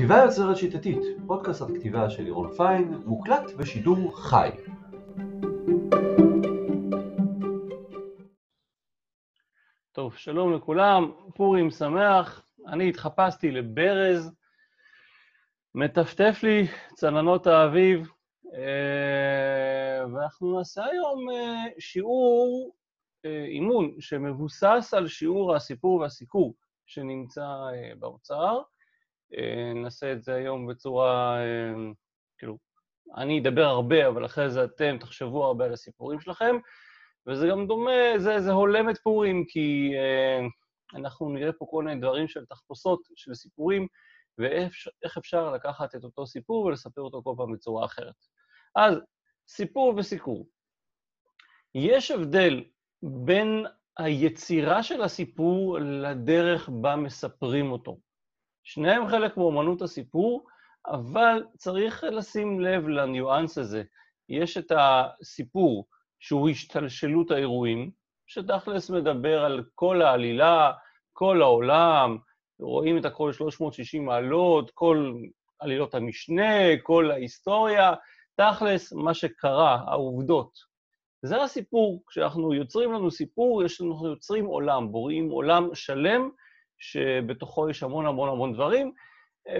כתיבה יוצרת שיטתית, פודקאסט על כתיבה של לירון פיין, מוקלט בשידור חי. טוב, שלום לכולם, פורים שמח. אני התחפשתי לברז, מטפטף לי צננות האביב, אה, ואנחנו נעשה היום אה, שיעור אה, אימון שמבוסס על שיעור הסיפור והסיקור שנמצא באוצר. נעשה את זה היום בצורה, כאילו, אני אדבר הרבה, אבל אחרי זה אתם תחשבו הרבה על הסיפורים שלכם, וזה גם דומה, זה, זה הולם את פורים, כי אנחנו נראה פה כל מיני דברים של תחפושות, של סיפורים, ואיך אפשר לקחת את אותו סיפור ולספר אותו כל פעם בצורה אחרת. אז סיפור וסיקור. יש הבדל בין היצירה של הסיפור לדרך בה מספרים אותו. שניהם חלק מאומנות הסיפור, אבל צריך לשים לב לניואנס הזה. יש את הסיפור שהוא השתלשלות האירועים, שתכלס מדבר על כל העלילה, כל העולם, רואים את הכל 360 מעלות, כל עלילות המשנה, כל ההיסטוריה, תכלס, מה שקרה, העובדות. זה הסיפור. כשאנחנו יוצרים לנו סיפור, יש אנחנו יוצרים עולם, בוראים עולם שלם, שבתוכו יש המון המון המון דברים,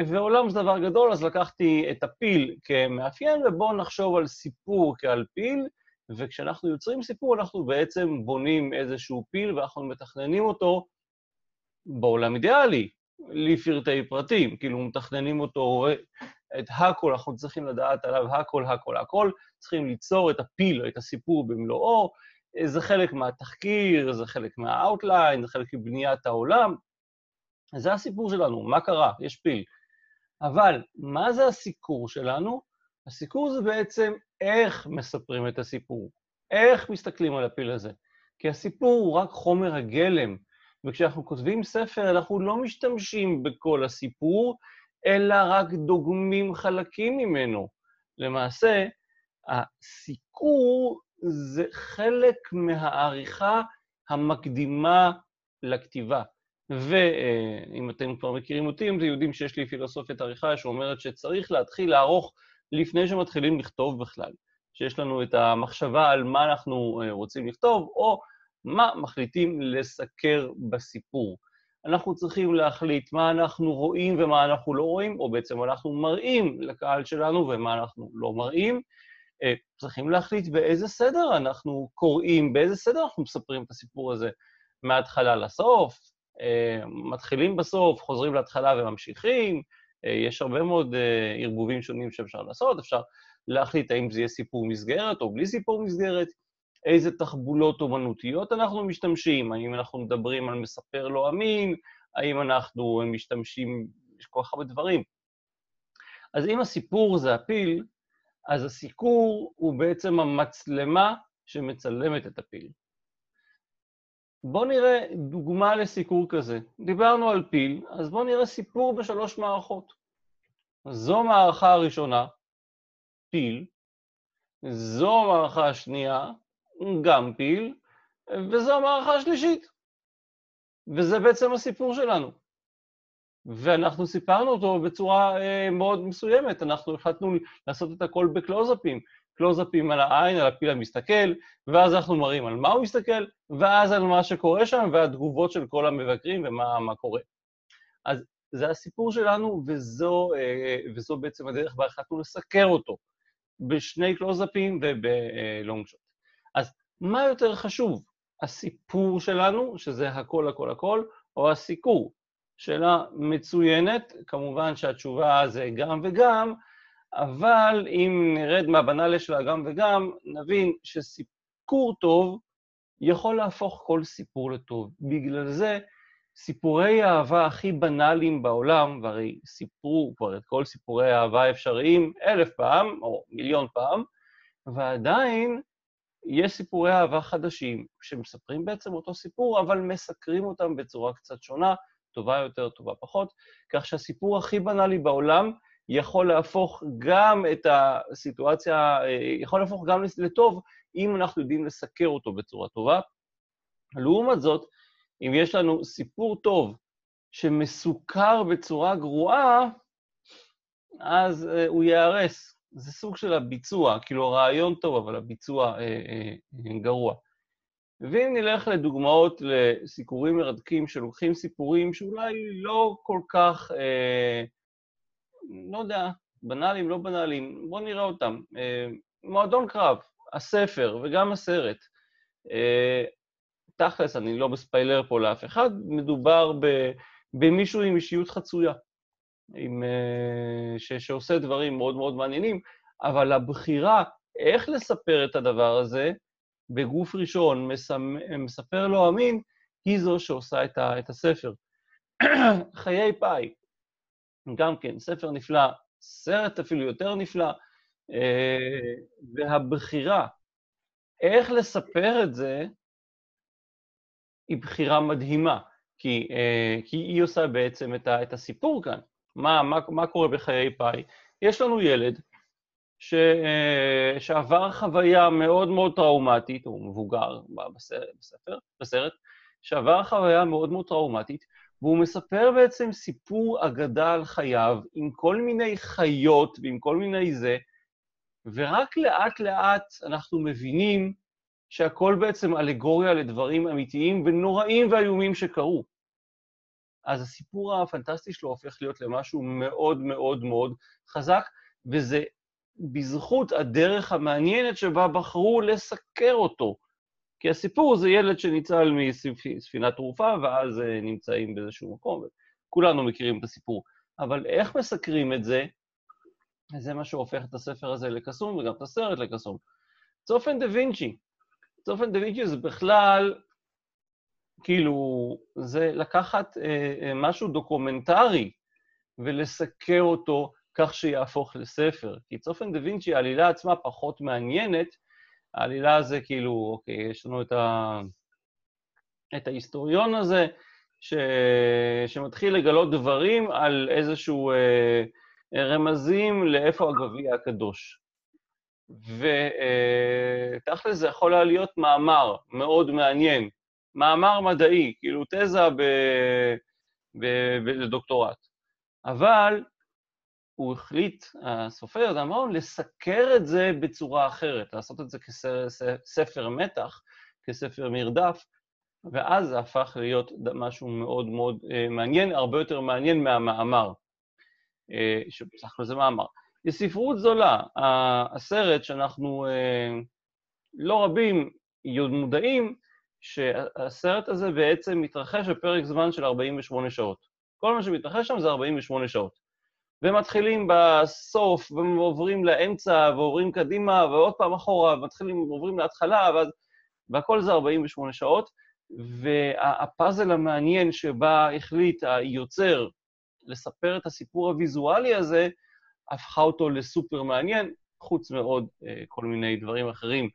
ועולם זה דבר גדול, אז לקחתי את הפיל כמאפיין, ובואו נחשוב על סיפור כעל פיל, וכשאנחנו יוצרים סיפור, אנחנו בעצם בונים איזשהו פיל, ואנחנו מתכננים אותו בעולם אידיאלי, לפרטי פרטים, כאילו מתכננים אותו את הכל, אנחנו צריכים לדעת עליו הכל, הכל, הכל, צריכים ליצור את הפיל, את הסיפור במלואו, זה חלק מהתחקיר, זה חלק מהאוטליין, זה חלק מבניית העולם. זה הסיפור שלנו, מה קרה? יש פיל. אבל מה זה הסיקור שלנו? הסיקור זה בעצם איך מספרים את הסיפור, איך מסתכלים על הפיל הזה. כי הסיפור הוא רק חומר הגלם, וכשאנחנו כותבים ספר אנחנו לא משתמשים בכל הסיפור, אלא רק דוגמים חלקים ממנו. למעשה, הסיקור זה חלק מהעריכה המקדימה לכתיבה. ואם אתם כבר מכירים אותי, אם אתם יודעים שיש לי פילוסופיית עריכה שאומרת שצריך להתחיל לערוך לפני שמתחילים לכתוב בכלל. שיש לנו את המחשבה על מה אנחנו רוצים לכתוב, או מה מחליטים לסקר בסיפור. אנחנו צריכים להחליט מה אנחנו רואים ומה אנחנו לא רואים, או בעצם אנחנו מראים לקהל שלנו ומה אנחנו לא מראים. אה, צריכים להחליט באיזה סדר אנחנו קוראים, באיזה סדר אנחנו מספרים את הסיפור הזה, מההתחלה לסוף, אה, מתחילים בסוף, חוזרים להתחלה וממשיכים, אה, יש הרבה מאוד ערבובים שונים שאפשר לעשות, אפשר להחליט האם זה יהיה סיפור מסגרת או בלי סיפור מסגרת. איזה תחבולות אומנותיות אנחנו משתמשים, האם אנחנו מדברים על מספר לא אמין, האם אנחנו משתמשים, יש כל כך הרבה דברים. אז אם הסיפור זה הפיל, אז הסיקור הוא בעצם המצלמה שמצלמת את הפיל. בואו נראה דוגמה לסיקור כזה. דיברנו על פיל, אז בואו נראה סיפור בשלוש מערכות. זו מערכה הראשונה, פיל, זו המערכה השנייה, גם פיל, וזו המערכה השלישית. וזה בעצם הסיפור שלנו. ואנחנו סיפרנו אותו בצורה אה, מאוד מסוימת, אנחנו החלטנו לעשות את הכל בקלוזאפים. קלוזאפים על העין, על הפיל המסתכל, ואז אנחנו מראים על מה הוא מסתכל, ואז על מה שקורה שם, והתגובות של כל המבקרים ומה קורה. אז זה הסיפור שלנו, וזו, אה, וזו בעצם הדרך בה החלטנו לסקר אותו, בשני קלוזאפים ובלונג שוט. אז מה יותר חשוב, הסיפור שלנו, שזה הכל הכל הכל, או הסיקור? שאלה מצוינת, כמובן שהתשובה זה גם וגם, אבל אם נרד מהבנאליה של הגם וגם, נבין שסיקור טוב יכול להפוך כל סיפור לטוב. בגלל זה סיפורי האהבה הכי בנאליים בעולם, והרי סיפרו כבר את כל סיפורי האהבה האפשריים אלף פעם, או מיליון פעם, ועדיין יש סיפורי אהבה חדשים, שמספרים בעצם אותו סיפור, אבל מסקרים אותם בצורה קצת שונה, טובה יותר, טובה פחות, כך שהסיפור הכי בנאלי בעולם יכול להפוך גם את הסיטואציה, יכול להפוך גם לטוב, אם אנחנו יודעים לסקר אותו בצורה טובה. לעומת זאת, אם יש לנו סיפור טוב שמסוכר בצורה גרועה, אז אה, הוא ייהרס. זה סוג של הביצוע, כאילו הרעיון טוב, אבל הביצוע אה, אה, אה, גרוע. ואם נלך לדוגמאות לסיקורים מרתקים שלוקחים סיפורים שאולי לא כל כך, אה, לא יודע, בנאליים, לא בנאליים, בואו נראה אותם. אה, מועדון קרב, הספר וגם הסרט. אה, תכלס, אני לא בספיילר פה לאף אחד, מדובר ב, במישהו עם אישיות חצויה, עם, אה, ש, שעושה דברים מאוד מאוד מעניינים, אבל הבחירה איך לספר את הדבר הזה, בגוף ראשון, מספר לא אמין, היא זו שעושה את, ה, את הספר. חיי פאי, גם כן, ספר נפלא, סרט אפילו יותר נפלא, אה, והבחירה איך לספר את זה, היא בחירה מדהימה, כי, אה, כי היא עושה בעצם את, ה, את הסיפור כאן. מה, מה, מה קורה בחיי פאי? יש לנו ילד ש, אה, שעבר חוויה מאוד מאוד טראומטית, הוא מבוגר בסרט, בספר, בסרט, שעבר חוויה מאוד מאוד טראומטית, והוא מספר בעצם סיפור אגדה על חייו, עם כל מיני חיות ועם כל מיני זה, ורק לאט-לאט אנחנו מבינים שהכל בעצם אלגוריה לדברים אמיתיים ונוראים ואיומים שקרו. אז הסיפור הפנטסטי שלו הופך להיות למשהו מאוד מאוד מאוד חזק, וזה בזכות הדרך המעניינת שבה בחרו לסקר אותו. כי הסיפור זה ילד שניצל מספינה טרופה, ואז אה, נמצאים באיזשהו מקום, וכולנו מכירים את הסיפור. אבל איך מסקרים את זה? זה מה שהופך את הספר הזה לקסום, וגם את הסרט לקסום. צופן דה וינצ'י. צופן דה וינצ'י זה בכלל, כאילו, זה לקחת אה, אה, משהו דוקומנטרי ולסקר אותו כך שיהפוך לספר. כי צופן דה וינצ'י, העלילה עצמה פחות מעניינת, העלילה זה כאילו, אוקיי, יש לנו את, ה... את ההיסטוריון הזה, ש... שמתחיל לגלות דברים על איזשהו אה, רמזים לאיפה הגביע הקדוש. ותכל'ס זה יכול היה להיות מאמר מאוד מעניין, מאמר מדעי, כאילו תזה ב... ב... ב... לדוקטורט. אבל הוא החליט, הסופר דמאון, לסקר את זה בצורה אחרת, לעשות את זה כספר מתח, כספר מרדף, ואז זה הפך להיות משהו מאוד מאוד אה, מעניין, הרבה יותר מעניין מהמאמר, אה, שבסך הכל זה מאמר. לספרות זולה, הסרט שאנחנו אה, לא רבים מודעים, שהסרט הזה בעצם מתרחש בפרק זמן של 48 שעות. כל מה שמתרחש שם זה 48 שעות. ומתחילים בסוף, ועוברים לאמצע, ועוברים קדימה, ועוד פעם אחורה, ומתחילים, עוברים להתחלה, ואז... והכל זה 48 שעות. והפאזל המעניין שבה החליט היוצר לספר את הסיפור הוויזואלי הזה, הפכה אותו לסופר מעניין, חוץ מעוד אה, כל מיני דברים אחרים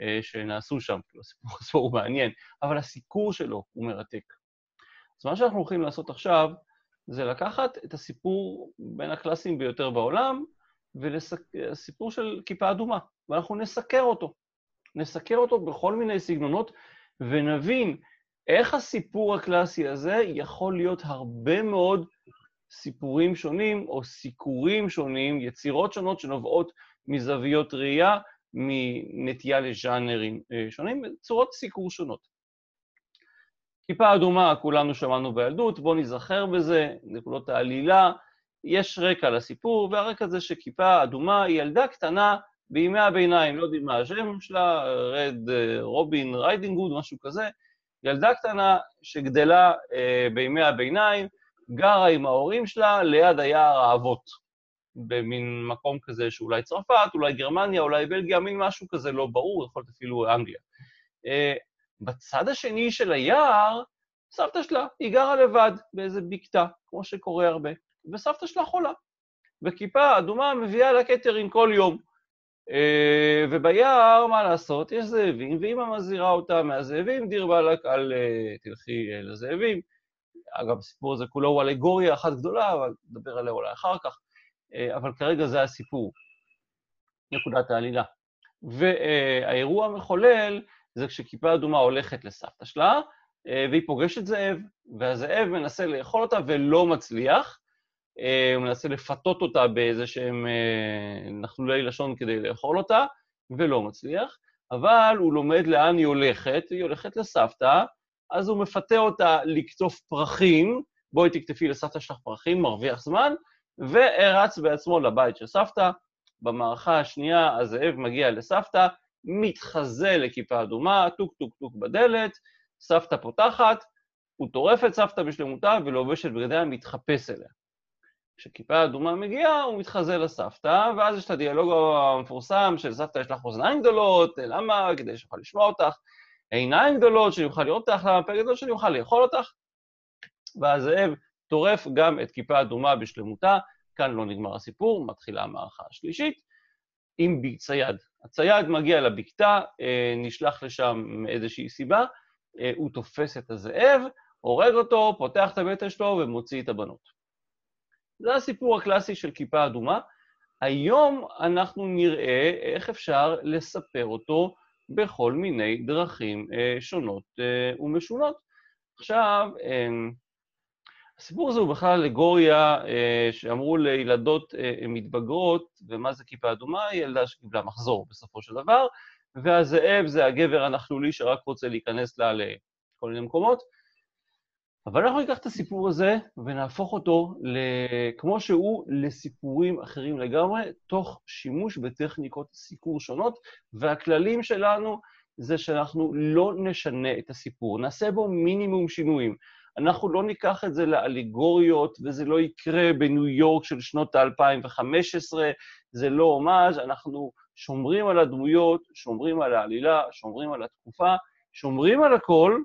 אה, שנעשו שם, כאילו הסיפור הזה הוא מעניין, אבל הסיקור שלו הוא מרתק. אז מה שאנחנו הולכים לעשות עכשיו, זה לקחת את הסיפור בין הקלאסיים ביותר בעולם, והסיפור של כיפה אדומה, ואנחנו נסקר אותו. נסקר אותו בכל מיני סגנונות, ונבין איך הסיפור הקלאסי הזה יכול להיות הרבה מאוד סיפורים שונים או סיקורים שונים, יצירות שונות שנובעות מזוויות ראייה, מנטייה לז'אנרים אה, שונים, צורות סיקור שונות. כיפה אדומה, כולנו שמענו בילדות, בואו נזכר בזה, נקודות העלילה. יש רקע לסיפור, והרקע זה שכיפה אדומה היא ילדה קטנה בימי הביניים, לא יודעים מה השם שלה, Red אה, Robin Riding Hood, משהו כזה. ילדה קטנה שגדלה אה, בימי הביניים, גרה עם ההורים שלה ליד היער העבות, במין מקום כזה שאולי צרפת, אולי גרמניה, אולי בלגיה, מין משהו כזה לא ברור, יכול להיות אפילו אנגליה. בצד השני של היער, סבתא שלה, היא גרה לבד באיזה בקתה, כמו שקורה הרבה, וסבתא שלה חולה. וכיפה אדומה מביאה לה קטרינג כל יום. אה, וביער, מה לעשות, יש זאבים, ואימא מזהירה אותה מהזאבים, דיר באלק, אל אה, תלכי אה, לזאבים. אגב, הסיפור הזה כולו הוא אלגוריה אחת גדולה, אבל נדבר עליה אולי אחר כך. אבל כרגע זה הסיפור, נקודת העלילה. והאירוע המחולל זה כשכיפה אדומה הולכת לסבתא שלה, והיא פוגשת זאב, והזאב מנסה לאכול אותה ולא מצליח, אה, הוא מנסה לפתות אותה באיזה שהם אה, נחלולי לשון כדי לאכול אותה, ולא מצליח, אבל הוא לומד לאן היא הולכת, היא הולכת לסבתא, אז הוא מפתה אותה לקטוף פרחים, בואי תקטפי לסבתא שלך פרחים, מרוויח זמן, ורץ בעצמו לבית של סבתא. במערכה השנייה הזאב מגיע לסבתא, מתחזה לכיפה אדומה, טוק טוק טוק בדלת, סבתא פותחת, הוא טורף את סבתא בשלמותה ולובש את בגדיה, מתחפש אליה. כשכיפה אדומה מגיעה, הוא מתחזה לסבתא, ואז יש את הדיאלוג המפורסם של סבתא, יש לך אוזניים גדולות, למה? כדי שאוכל לשמוע אותך. עיניים גדולות, שאני אוכל לראות אותך, למה פה גדול שאני אוכל לאכול אותך. והזאב טורף גם את כיפה אדומה בשלמותה. כאן לא נגמר הסיפור, מתחילה המערכה השלישית, עם צייד. הצייד מגיע לבקתה, אה, נשלח לשם מאיזושהי סיבה, אה, הוא תופס את הזאב, הורג אותו, פותח את הבטן שלו ומוציא את הבנות. זה הסיפור הקלאסי של כיפה אדומה. היום אנחנו נראה איך אפשר לספר אותו בכל מיני דרכים אה, שונות ומשונות. עכשיו, הסיפור הזה הוא בכלל אלגוריה אה, שאמרו לילדות אה, מתבגרות, ומה זה כיפה אדומה? היא ילדה שקיבלה מחזור בסופו של דבר, והזאב זה הגבר הנכלולי שרק רוצה להיכנס לה לכל מיני מקומות. אבל אנחנו ניקח את הסיפור הזה ונהפוך אותו, כמו שהוא, לסיפורים אחרים לגמרי, תוך שימוש בטכניקות סיקור שונות, והכללים שלנו זה שאנחנו לא נשנה את הסיפור, נעשה בו מינימום שינויים. אנחנו לא ניקח את זה לאליגוריות, וזה לא יקרה בניו יורק של שנות ה-2015, זה לא הומאז', אנחנו שומרים על הדמויות, שומרים על העלילה, שומרים על התקופה, שומרים על הכל,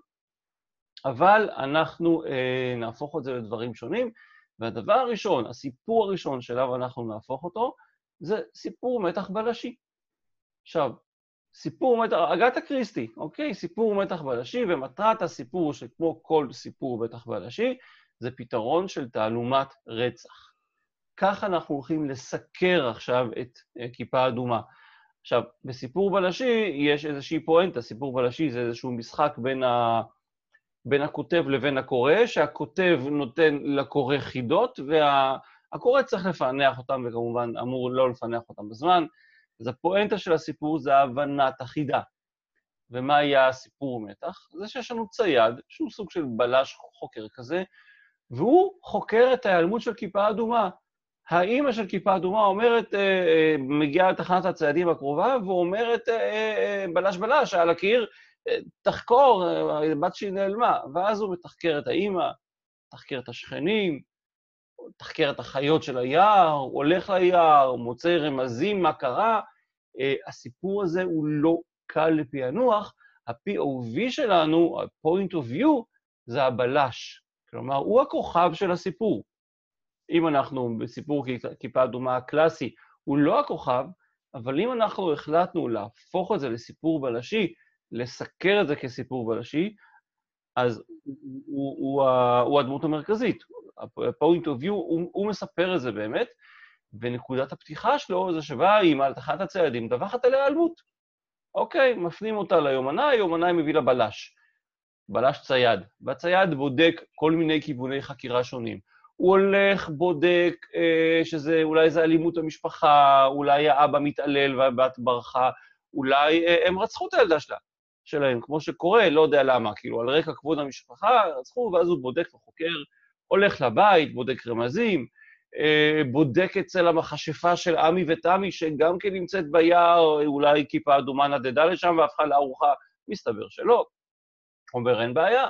אבל אנחנו אה, נהפוך את זה לדברים שונים. והדבר הראשון, הסיפור הראשון שאליו אנחנו נהפוך אותו, זה סיפור מתח בלשי. עכשיו, סיפור מתח, אגת אקריסטי, אוקיי? סיפור מתח בלשי, ומטרת הסיפור, שכמו כל סיפור מתח בלשי, זה פתרון של תעלומת רצח. כך אנחנו הולכים לסקר עכשיו את אה, כיפה אדומה. עכשיו, בסיפור בלשי יש איזושהי פואנטה, סיפור בלשי זה איזשהו משחק בין ה... בין הכותב לבין הקורא, שהכותב נותן לקורא חידות, והקורא צריך לפענח אותם, וכמובן אמור לא לפענח אותם בזמן. אז הפואנטה של הסיפור זה הבנת החידה. ומה היה הסיפור מתח? זה שיש לנו צייד, שהוא סוג של בלש חוקר כזה, והוא חוקר את ההיעלמות של כיפה אדומה. האימא של כיפה אדומה אומרת, אה, אה, מגיעה לתחנת הציידים הקרובה, ואומרת, אה, בלש בלש, על הקיר, תחקור, בת שהיא נעלמה. ואז הוא מתחקר את האימא, מתחקר את השכנים, מתחקר את החיות של היער, הולך ליער, מוצא רמזים, מה קרה. הסיפור הזה הוא לא קל לפענוח. ה-POV שלנו, ה-point of view, זה הבלש. כלומר, הוא הכוכב של הסיפור. אם אנחנו בסיפור כיפה אדומה הקלאסי, הוא לא הכוכב, אבל אם אנחנו החלטנו להפוך את זה לסיפור בלשי, לסקר את זה כסיפור בלשי, אז הוא, הוא, הוא, הוא הדמות המרכזית. ה-point of view, הוא, הוא מספר את זה באמת, ונקודת הפתיחה שלו זה שבאה האימא על תחת הציידים, דווחת עליה היעלמות. אוקיי, מפנים אותה ליומנאי, היומנאי מביא לה בלש. בלש צייד. והצייד בודק כל מיני כיווני חקירה שונים. הוא הולך, בודק אה, שזה, אולי זה אלימות במשפחה, אולי האבא מתעלל והבת ברחה, אולי אה, הם רצחו את הילדה שלה, שלהם, כמו שקורה, לא יודע למה, כאילו, על רקע כבוד המשפחה, רצחו, ואז הוא בודק וחוקר, הולך לבית, בודק רמזים, אה, בודק אצל המכשפה של עמי ותמי, שגם כן נמצאת ביער, אולי כיפה אדומה נדדה לשם והפכה לארוחה, מסתבר שלא. אומר, אין בעיה,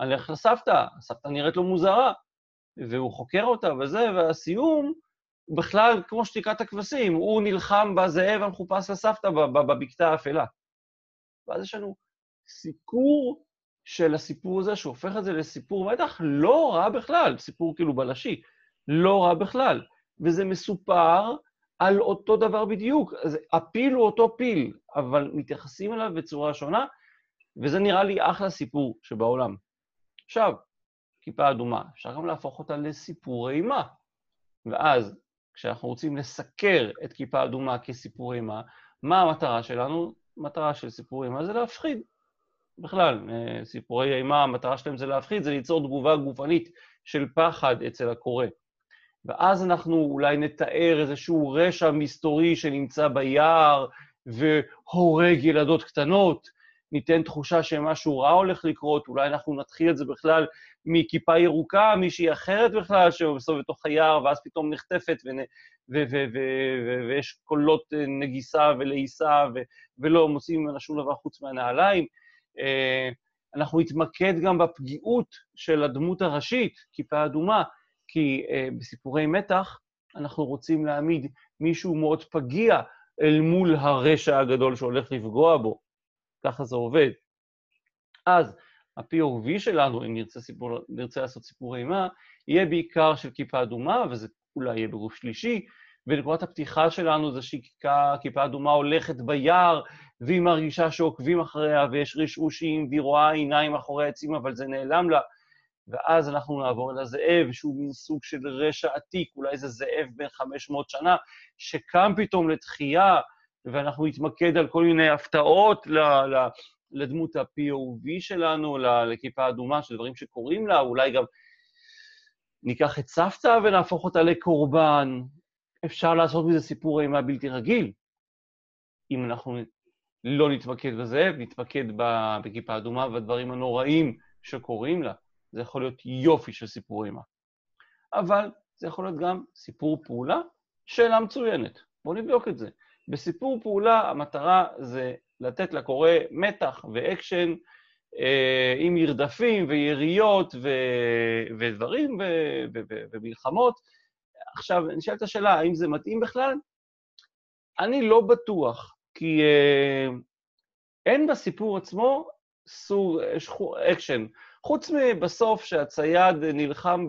אני הולך לסבתא, הסבתא נראית לו מוזרה, והוא חוקר אותה וזה, והסיום, בכלל כמו שתיקת הכבשים, הוא נלחם בזאב המחופש לסבתא בבקתה האפלה. ואז יש לנו סיקור של הסיפור הזה, שהופך את זה לסיפור מתח לא רע בכלל, סיפור כאילו בלשי, לא רע בכלל. וזה מסופר על אותו דבר בדיוק. אז הפיל הוא אותו פיל, אבל מתייחסים אליו בצורה שונה, וזה נראה לי אחלה סיפור שבעולם. עכשיו, כיפה אדומה, אפשר גם להפוך אותה לסיפור אימה. ואז, כשאנחנו רוצים לסקר את כיפה אדומה כסיפור אימה, מה המטרה שלנו? המטרה של סיפור אימה זה להפחיד. בכלל, אה, סיפורי אימה, המטרה שלהם זה להפחיד, זה ליצור תגובה גופנית של פחד אצל הקורא. ואז אנחנו אולי נתאר איזשהו רשע מסתורי שנמצא ביער והורג ילדות קטנות, ניתן תחושה שמשהו רע הולך לקרות, אולי אנחנו נתחיל את זה בכלל מכיפה ירוקה, מישהי אחרת בכלל שבסוף בתוך היער, ואז פתאום נחטפת, ויש קולות נגיסה ולעיסה, ולא מוצאים ממנה שום דבר חוץ מהנעליים. אה, אנחנו נתמקד גם בפגיעות של הדמות הראשית, כיפה אדומה, כי uh, בסיפורי מתח אנחנו רוצים להעמיד מישהו מאוד פגיע אל מול הרשע הגדול שהולך לפגוע בו. ככה זה עובד. אז ה-POV שלנו, אם נרצה, סיפור, נרצה לעשות סיפור אימה, יהיה בעיקר של כיפה אדומה, וזה אולי יהיה בגוף שלישי, ונקודת הפתיחה שלנו זה שכיפה אדומה הולכת ביער, והיא מרגישה שעוקבים אחריה, ויש רשרושים, והיא רואה עיניים אחורי העצים, אבל זה נעלם לה. ואז אנחנו נעבור אל הזאב, שהוא מין סוג של רשע עתיק, אולי זה זאב בן 500 שנה, שקם פתאום לתחייה, ואנחנו נתמקד על כל מיני הפתעות ל, ל, לדמות ה-POV שלנו, לכיפה אדומה, של דברים שקורים לה, אולי גם ניקח את סבתא ונהפוך אותה לקורבן. אפשר לעשות מזה סיפור אימה בלתי רגיל. אם אנחנו לא נתמקד בזאב, נתמקד בכיפה אדומה והדברים הנוראים שקורים לה. זה יכול להיות יופי של סיפור אימה. אבל זה יכול להיות גם סיפור פעולה, שאלה מצוינת. בואו נבדוק את זה. בסיפור פעולה המטרה זה לתת לקורא מתח ואקשן אה, עם מרדפים ויריות ו... ודברים ו... ו... ו... ומלחמות. עכשיו, נשאלת השאלה, האם זה מתאים בכלל? אני לא בטוח, כי אה, אין בסיפור עצמו סוג אקשן. חוץ מבסוף שהצייד נלחם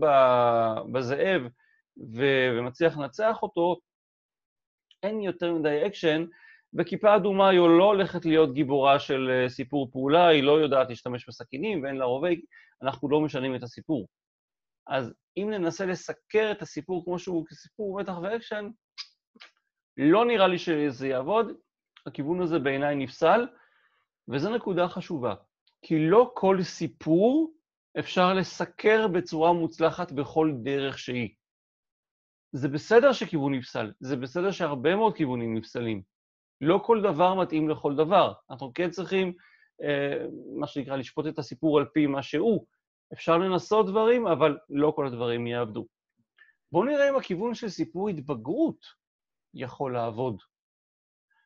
בזאב ומצליח לנצח אותו, אין יותר מדי אקשן, וכיפה אדומה היא לא הולכת להיות גיבורה של אה, סיפור פעולה, היא לא יודעת להשתמש בסכינים ואין לה רובה, אנחנו לא משנים את הסיפור. אז אם ננסה לסקר את הסיפור כמו שהוא כסיפור מתח ואקשן, לא נראה לי שזה יעבוד, הכיוון הזה בעיניי נפסל, וזו נקודה חשובה. כי לא כל סיפור אפשר לסקר בצורה מוצלחת בכל דרך שהיא. זה בסדר שכיוון נפסל, זה בסדר שהרבה מאוד כיוונים נפסלים. לא כל דבר מתאים לכל דבר. אנחנו כן צריכים, אה, מה שנקרא, לשפוט את הסיפור על פי מה שהוא. אפשר לנסות דברים, אבל לא כל הדברים יעבדו. בואו נראה אם הכיוון של סיפור התבגרות יכול לעבוד.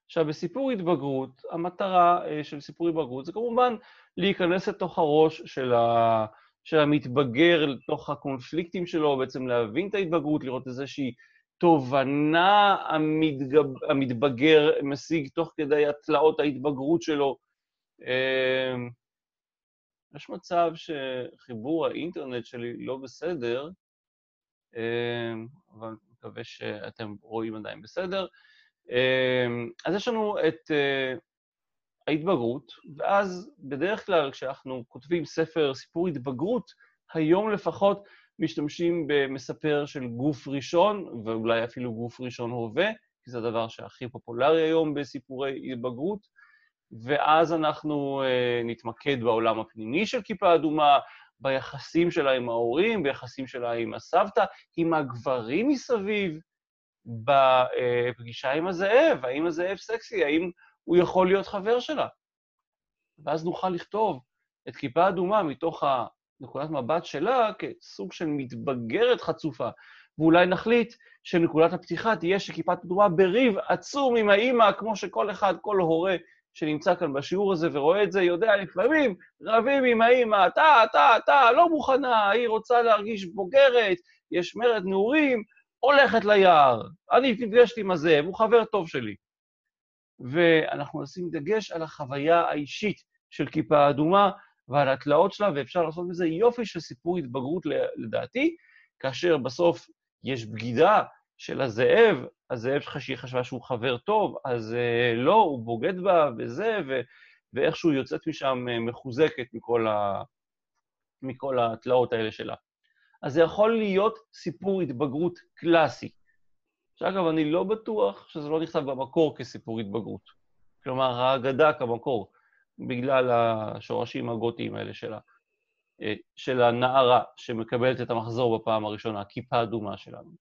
עכשיו, בסיפור התבגרות, המטרה אה, של סיפור התבגרות זה כמובן להיכנס לתוך הראש של, ה... של המתבגר, לתוך הקונפליקטים שלו, בעצם להבין את ההתבגרות, לראות איזושהי תובנה המתגב... המתבגר משיג תוך כדי התלאות ההתבגרות שלו. אה, יש מצב שחיבור האינטרנט שלי לא בסדר, אה, אבל מקווה שאתם רואים עדיין בסדר. אמ, אז יש לנו את uh, ההתבגרות, ואז בדרך כלל כשאנחנו כותבים ספר סיפור התבגרות, היום לפחות משתמשים במספר של גוף ראשון, ואולי אפילו גוף ראשון הווה, כי זה הדבר שהכי פופולרי היום בסיפורי התבגרות, ואז אנחנו uh, נתמקד בעולם הפנימי של כיפה אדומה, ביחסים שלה עם ההורים, ביחסים שלה עם הסבתא, עם הגברים מסביב, בפגישה עם הזאב, האם הזאב סקסי, האם הוא יכול להיות חבר שלה. ואז נוכל לכתוב את כיפה אדומה מתוך נקודת מבט שלה כסוג של מתבגרת חצופה, ואולי נחליט שנקודת הפתיחה תהיה שכיפת אדומה בריב עצום עם האימא, כמו שכל אחד, כל הורה שנמצא כאן בשיעור הזה ורואה את זה, יודע לפעמים רבים עם האימא, אתה, אתה, אתה, לא מוכנה, היא רוצה להרגיש בוגרת, יש מרד נעורים, הולכת ליער, אני נפגשתי עם הזאב, הוא חבר טוב שלי. ואנחנו נשים דגש על החוויה האישית של כיפה אדומה ועל התלאות שלה, ואפשר לעשות מזה יופי של סיפור התבגרות לדעתי, כאשר בסוף יש בגידה של הזאב, הזאב שהיא חשבה שהוא חבר טוב, אז uh, לא, הוא בוגד בה וזה, ו, ואיכשהו יוצאת משם uh, מחוזקת מכל, ה, מכל התלאות האלה שלה. אז זה יכול להיות סיפור התבגרות קלאסי. שאגב, אני לא בטוח שזה לא נכתב במקור כסיפור התבגרות. כלומר, האגדה כמקור, בגלל השורשים הגותיים האלה שלה, אה, של הנערה שמקבלת את המחזור בפעם הראשונה, הכיפה אדומה שלנו.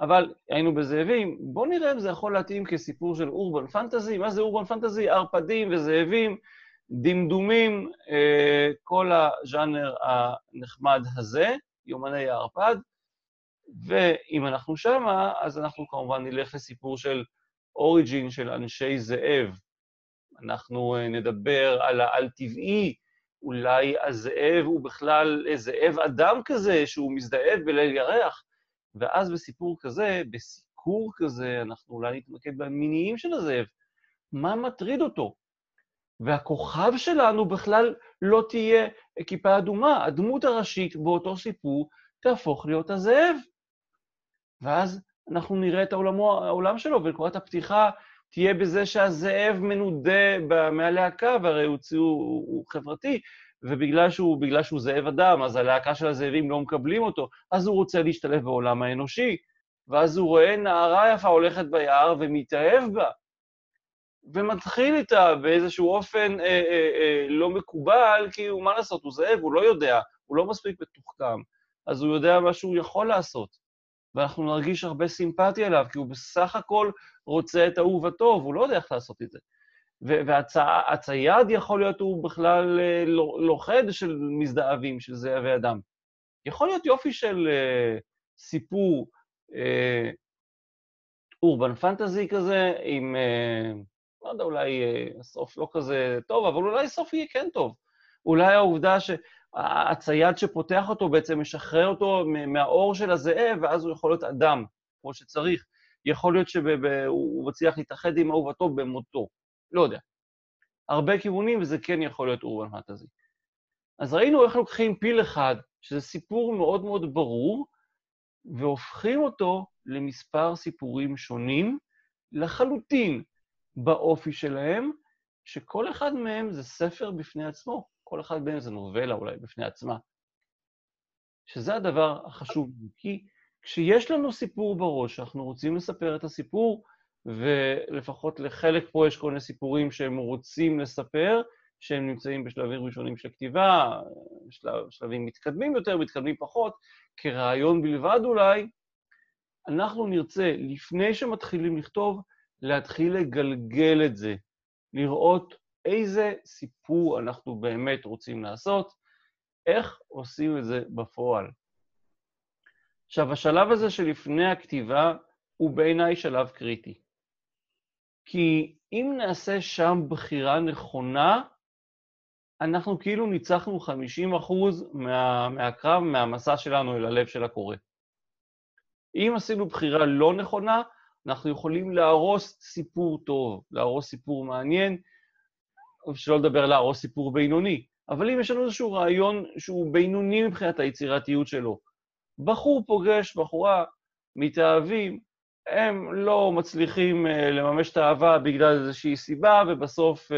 אבל היינו בזאבים, בואו נראה אם זה יכול להתאים כסיפור של אורבן פנטזי. מה זה אורבן פנטזי? ערפדים וזאבים, דמדומים, אה, כל הז'אנר הנחמד הזה, יומני הערפד. ואם אנחנו שמה, אז אנחנו כמובן נלך לסיפור של אוריג'ין של אנשי זאב. אנחנו אה, נדבר על העל-טבעי, אולי הזאב הוא בכלל זאב אדם כזה, שהוא מזדאב בליל ירח. ואז בסיפור כזה, בסיקור כזה, אנחנו אולי נתמקד במיניים של הזאב. מה מטריד אותו? והכוכב שלנו בכלל לא תהיה כיפה אדומה. הדמות הראשית באותו סיפור תהפוך להיות הזאב. ואז אנחנו נראה את העולמו, העולם שלו, ונקודת הפתיחה תהיה בזה שהזאב מנודה מהלהקה, והרי הוא, הוא, הוא חברתי, ובגלל שהוא, שהוא זאב אדם, אז הלהקה של הזאבים לא מקבלים אותו, אז הוא רוצה להשתלב בעולם האנושי, ואז הוא רואה נערה יפה הולכת ביער ומתאהב בה, ומתחיל איתה באיזשהו אופן אה, אה, אה, לא מקובל, כי הוא, מה לעשות, הוא זאב, הוא לא יודע, הוא לא מספיק מתוחכם, אז הוא יודע מה שהוא יכול לעשות. ואנחנו נרגיש הרבה סימפתיה אליו, כי הוא בסך הכל רוצה את אהובתו, והוא לא יודע איך לעשות את זה. והצייד יכול להיות הוא בכלל אה, לוכד של מזדהבים, של זאבי אדם. יכול להיות יופי של uh, סיפור uh, אורבן פנטזי כזה, עם, uh, לא יודע, אולי uh, סוף לא כזה טוב, אבל אולי סוף יהיה כן טוב. אולי העובדה שהצייד שפותח אותו בעצם משחרר אותו מהאור של הזאב, ואז הוא יכול להיות אדם, כמו שצריך. יכול להיות שהוא מצליח להתאחד עם אהובתו במותו. לא יודע. הרבה כיוונים, וזה כן יכול להיות אורבן פנטזי. אז ראינו איך לוקחים פיל אחד, שזה סיפור מאוד מאוד ברור, והופכים אותו למספר סיפורים שונים לחלוטין באופי שלהם, שכל אחד מהם זה ספר בפני עצמו, כל אחד מהם זה נובלה אולי בפני עצמה. שזה הדבר החשוב, כי כשיש לנו סיפור בראש, אנחנו רוצים לספר את הסיפור, ולפחות לחלק פה יש כל מיני סיפורים שהם רוצים לספר, שהם נמצאים בשלבים ראשונים של כתיבה, בשלב, שלבים מתקדמים יותר, מתקדמים פחות, כרעיון בלבד אולי, אנחנו נרצה, לפני שמתחילים לכתוב, להתחיל לגלגל את זה, לראות איזה סיפור אנחנו באמת רוצים לעשות, איך עושים את זה בפועל. עכשיו, השלב הזה שלפני הכתיבה הוא בעיניי שלב קריטי. כי אם נעשה שם בחירה נכונה, אנחנו כאילו ניצחנו 50% מה, מהקרב, מהמסע שלנו אל הלב של הקורא. אם עשינו בחירה לא נכונה, אנחנו יכולים להרוס סיפור טוב, להרוס סיפור מעניין, שלא לדבר להרוס סיפור בינוני. אבל אם יש לנו איזשהו רעיון שהוא בינוני מבחינת היצירתיות שלו, בחור פוגש בחורה, מתאהבים, הם לא מצליחים uh, לממש את האהבה בגלל איזושהי סיבה, ובסוף uh,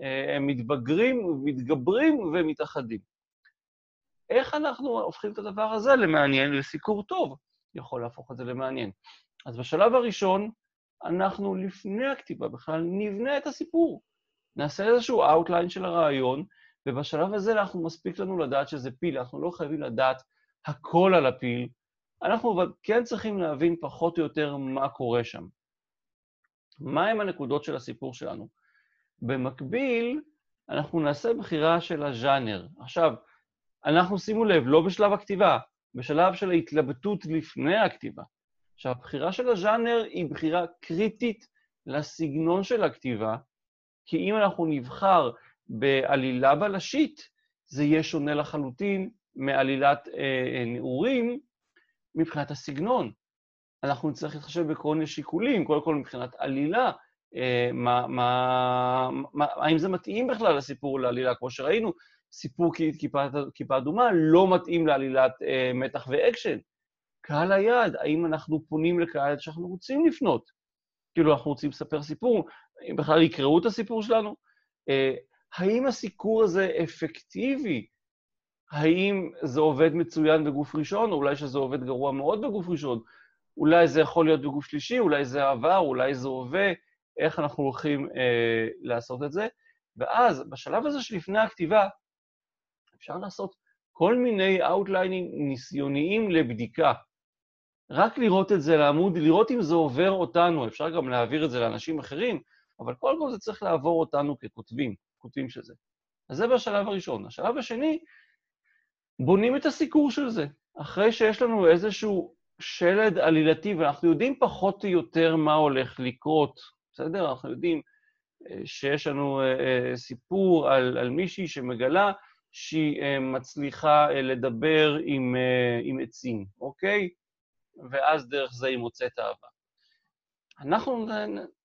uh, הם מתבגרים, מתגברים ומתאחדים. איך אנחנו הופכים את הדבר הזה למעניין לסיקור טוב? יכול להפוך את זה למעניין. אז בשלב הראשון, אנחנו לפני הכתיבה בכלל נבנה את הסיפור. נעשה איזשהו outline של הרעיון, ובשלב הזה אנחנו מספיק לנו לדעת שזה פיל, אנחנו לא חייבים לדעת הכל על הפיל, אנחנו אבל כן צריכים להבין פחות או יותר מה קורה שם. מהם הנקודות של הסיפור שלנו? במקביל, אנחנו נעשה בחירה של הז'אנר. עכשיו, אנחנו, שימו לב, לא בשלב הכתיבה, בשלב של ההתלבטות לפני הכתיבה. עכשיו, הבחירה של הז'אנר היא בחירה קריטית לסגנון של הכתיבה, כי אם אנחנו נבחר בעלילה בלשית, זה יהיה שונה לחלוטין מעלילת אה, נעורים, מבחינת הסגנון. אנחנו נצטרך להתחשב בכל מיני שיקולים, קודם כל מבחינת עלילה, אה, מה, מה, מה, האם זה מתאים בכלל לסיפור לעלילה, כמו שראינו, סיפור כיפה אדומה לא מתאים לעלילת אה, מתח ואקשן. קהל היעד, האם אנחנו פונים לקהל שאנחנו רוצים לפנות? כאילו, אנחנו רוצים לספר סיפור, אם בכלל יקראו את הסיפור שלנו? אה, האם הסיקור הזה אפקטיבי האם זה עובד מצוין בגוף ראשון, או אולי שזה עובד גרוע מאוד בגוף ראשון, אולי זה יכול להיות בגוף שלישי, אולי זה עבר, אולי זה הווה, איך אנחנו הולכים אה, לעשות את זה. ואז, בשלב הזה שלפני הכתיבה, אפשר לעשות כל מיני אאוטליינים ניסיוניים לבדיקה. רק לראות את זה לעמוד, לראות אם זה עובר אותנו, אפשר גם להעביר את זה לאנשים אחרים, אבל קודם כל זה צריך לעבור אותנו ככותבים, כותבים של זה. אז זה בשלב הראשון. השלב השני, בונים את הסיקור של זה. אחרי שיש לנו איזשהו שלד עלילתי, ואנחנו יודעים פחות או יותר מה הולך לקרות, בסדר? אנחנו יודעים אה, שיש לנו אה, אה, סיפור על, על מישהי שמגלה שהיא מצליחה לדבר עם, עם עצים, אוקיי? ואז דרך זה היא מוצאת אהבה. אנחנו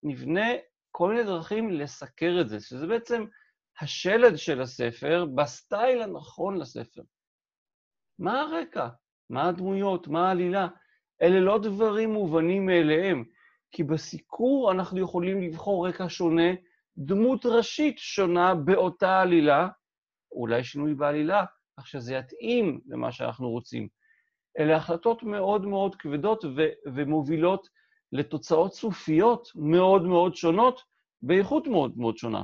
נבנה כל מיני דרכים לסקר את זה, שזה בעצם השלד של הספר בסטייל הנכון לספר. מה הרקע? מה הדמויות? מה העלילה? אלה לא דברים מובנים מאליהם, כי בסיקור אנחנו יכולים לבחור רקע שונה, דמות ראשית שונה באותה עלילה, אולי שינוי בעלילה, כך שזה יתאים למה שאנחנו רוצים. אלה החלטות מאוד מאוד כבדות ו- ומובילות לתוצאות סופיות מאוד מאוד שונות, באיכות מאוד מאוד שונה.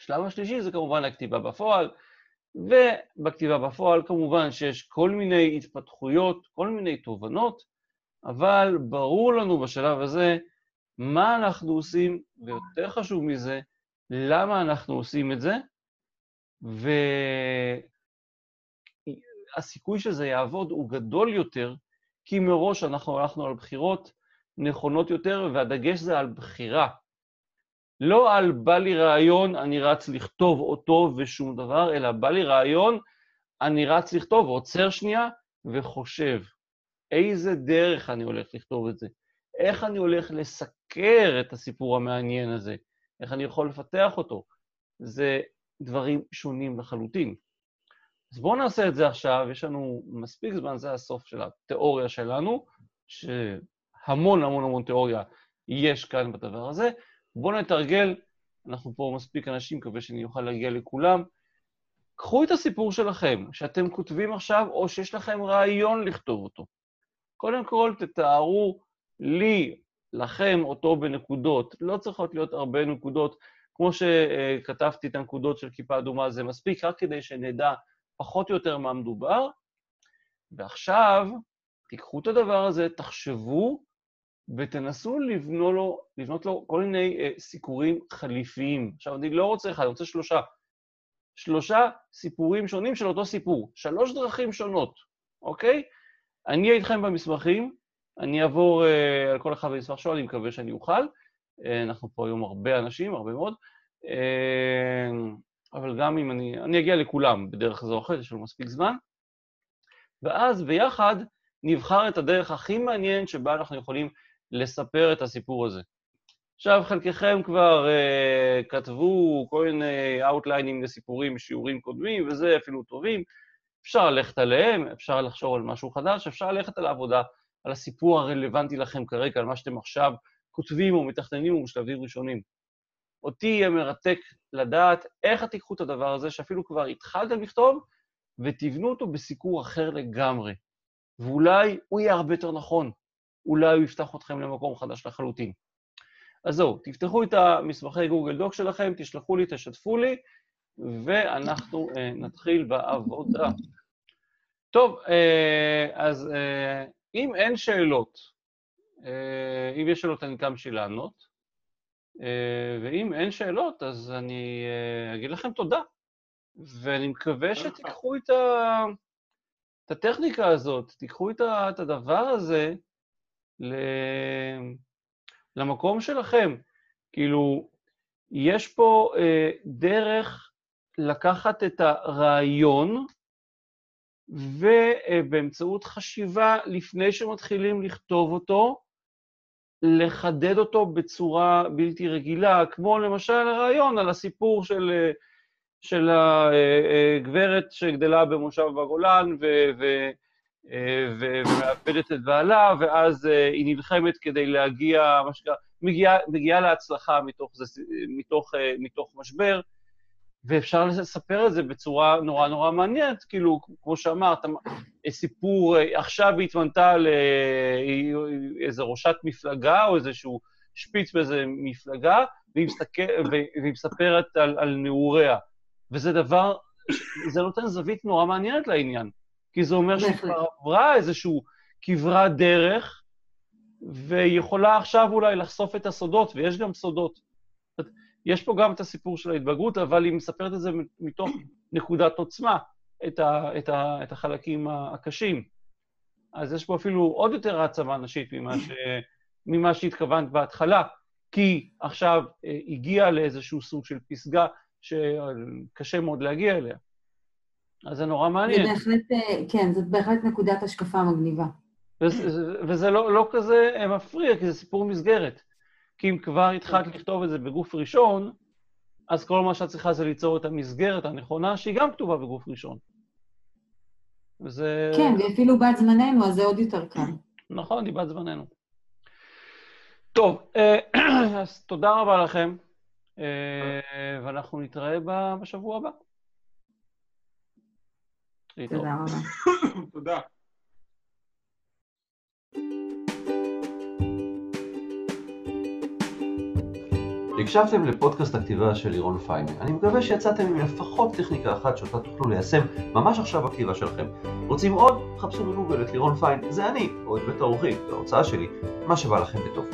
השלב השלישי זה כמובן הכתיבה בפועל, ובכתיבה בפועל כמובן שיש כל מיני התפתחויות, כל מיני תובנות, אבל ברור לנו בשלב הזה מה אנחנו עושים, ויותר חשוב מזה, למה אנחנו עושים את זה, והסיכוי שזה יעבוד הוא גדול יותר, כי מראש אנחנו הלכנו על בחירות נכונות יותר, והדגש זה על בחירה. לא על בא לי רעיון, אני רץ לכתוב אותו ושום דבר, אלא בא לי רעיון, אני רץ לכתוב, עוצר שנייה וחושב. איזה דרך אני הולך לכתוב את זה? איך אני הולך לסקר את הסיפור המעניין הזה? איך אני יכול לפתח אותו? זה דברים שונים לחלוטין. אז בואו נעשה את זה עכשיו, יש לנו מספיק זמן, זה הסוף של התיאוריה שלנו, שהמון המון המון תיאוריה יש כאן בדבר הזה. בואו נתרגל, אנחנו פה מספיק אנשים, מקווה שאני אוכל להגיע לכולם. קחו את הסיפור שלכם, שאתם כותבים עכשיו, או שיש לכם רעיון לכתוב אותו. קודם כל, תתארו לי, לכם, אותו בנקודות. לא צריכות להיות הרבה נקודות. כמו שכתבתי את הנקודות של כיפה אדומה, זה מספיק, רק כדי שנדע פחות או יותר מה מדובר. ועכשיו, תיקחו את הדבר הזה, תחשבו ותנסו לבנות לו, לבנות לו כל מיני אה, סיקורים חליפיים. עכשיו, אני לא רוצה אחד, אני רוצה שלושה. שלושה סיפורים שונים של אותו סיפור, שלוש דרכים שונות, אוקיי? אני אהיה איתכם במסמכים, אני אעבור אה, על כל אחד במסמך שלו, אני מקווה שאני אוכל. אה, אנחנו פה היום הרבה אנשים, הרבה מאוד. אה, אבל גם אם אני... אני אגיע לכולם בדרך זו או אחרת, יש לנו מספיק זמן. ואז ביחד נבחר את הדרך הכי מעניינת שבה אנחנו יכולים לספר את הסיפור הזה. עכשיו, חלקכם כבר uh, כתבו כל מיני אאוטליינים לסיפורים בשיעורים קודמים, וזה אפילו טובים. אפשר ללכת עליהם, אפשר לחשוב על משהו חדש, אפשר ללכת על העבודה, על הסיפור הרלוונטי לכם כרגע, על מה שאתם עכשיו כותבים או מתכננים או בשלבים ראשונים. אותי יהיה מרתק לדעת איך תיקחו את הדבר הזה, שאפילו כבר התחלתם לכתוב, ותבנו אותו בסיקור אחר לגמרי. ואולי הוא יהיה הרבה יותר נכון, אולי הוא יפתח אתכם למקום חדש לחלוטין. אז זהו, תפתחו את המסמכי גוגל דוק שלכם, תשלחו לי, תשתפו לי, ואנחנו uh, נתחיל בעבודה. טוב, uh, אז uh, אם אין שאלות, uh, אם יש שאלות אני קם בשביל לענות, ואם אין שאלות, אז אני uh, אגיד לכם תודה. ואני מקווה שתיקחו את, ה... את הטכניקה הזאת, תיקחו את, ה... את הדבר הזה ל... למקום שלכם. כאילו, יש פה אה, דרך לקחת את הרעיון, ובאמצעות חשיבה, לפני שמתחילים לכתוב אותו, לחדד אותו בצורה בלתי רגילה, כמו למשל הרעיון על הסיפור של, אה, של הגברת אה, שגדלה במושב בגולן אה, ומאבדת את בעלה, ואז היא נלחמת כדי להגיע, מה שנקרא, מגיעה, מגיעה להצלחה מתוך, זה, מתוך, מתוך משבר. ואפשר לספר את זה בצורה נורא נורא מעניינת, כאילו, כמו שאמרת, סיפור, עכשיו היא התמנתה לאיזה ראשת מפלגה או איזשהו שפיץ באיזה מפלגה, והיא, מסתכל, והיא מספרת על, על נעוריה. וזה דבר, זה נותן זווית נורא מעניינת לעניין, כי זה אומר שהיא כבר עברה איזשהו כברת דרך, ויכולה עכשיו אולי לחשוף את הסודות, ויש גם סודות. יש פה גם את הסיפור של ההתבגרות, אבל היא מספרת את זה מתוך נקודת עוצמה, את, ה, את, ה, את החלקים הקשים. אז יש פה אפילו עוד יותר העצמה נשית ממה, ש, ממה שהתכוונת בהתחלה, כי עכשיו אה, הגיע לאיזשהו סוג של פסגה שקשה מאוד להגיע אליה. אז זה נורא מעניין. זה בהחלט, אה, כן, זאת בהחלט נקודת השקפה מגניבה. וזה, וזה לא, לא כזה מפריע, כי זה סיפור מסגרת. כי אם כבר התחלת לכתוב את זה בגוף ראשון, אז כל מה שאת צריכה זה ליצור את המסגרת הנכונה, שהיא גם כתובה בגוף ראשון. וזה... כן, ואפילו בת זמננו, אז זה עוד יותר קל. נכון, היא בת זמננו. טוב, אה, אז תודה רבה לכם, אה, ואנחנו נתראה בשבוע הבא. תודה רבה. תודה. הקשבתם לפודקאסט הכתיבה של לירון פיין. אני מקווה שיצאתם עם לפחות טכניקה אחת שאותה תוכלו ליישם ממש עכשיו בכתיבה שלכם. רוצים עוד? חפשו בגוגל את לירון פיין, זה אני, או את בית האורחים, ההוצאה שלי, מה שבא לכם בטוב.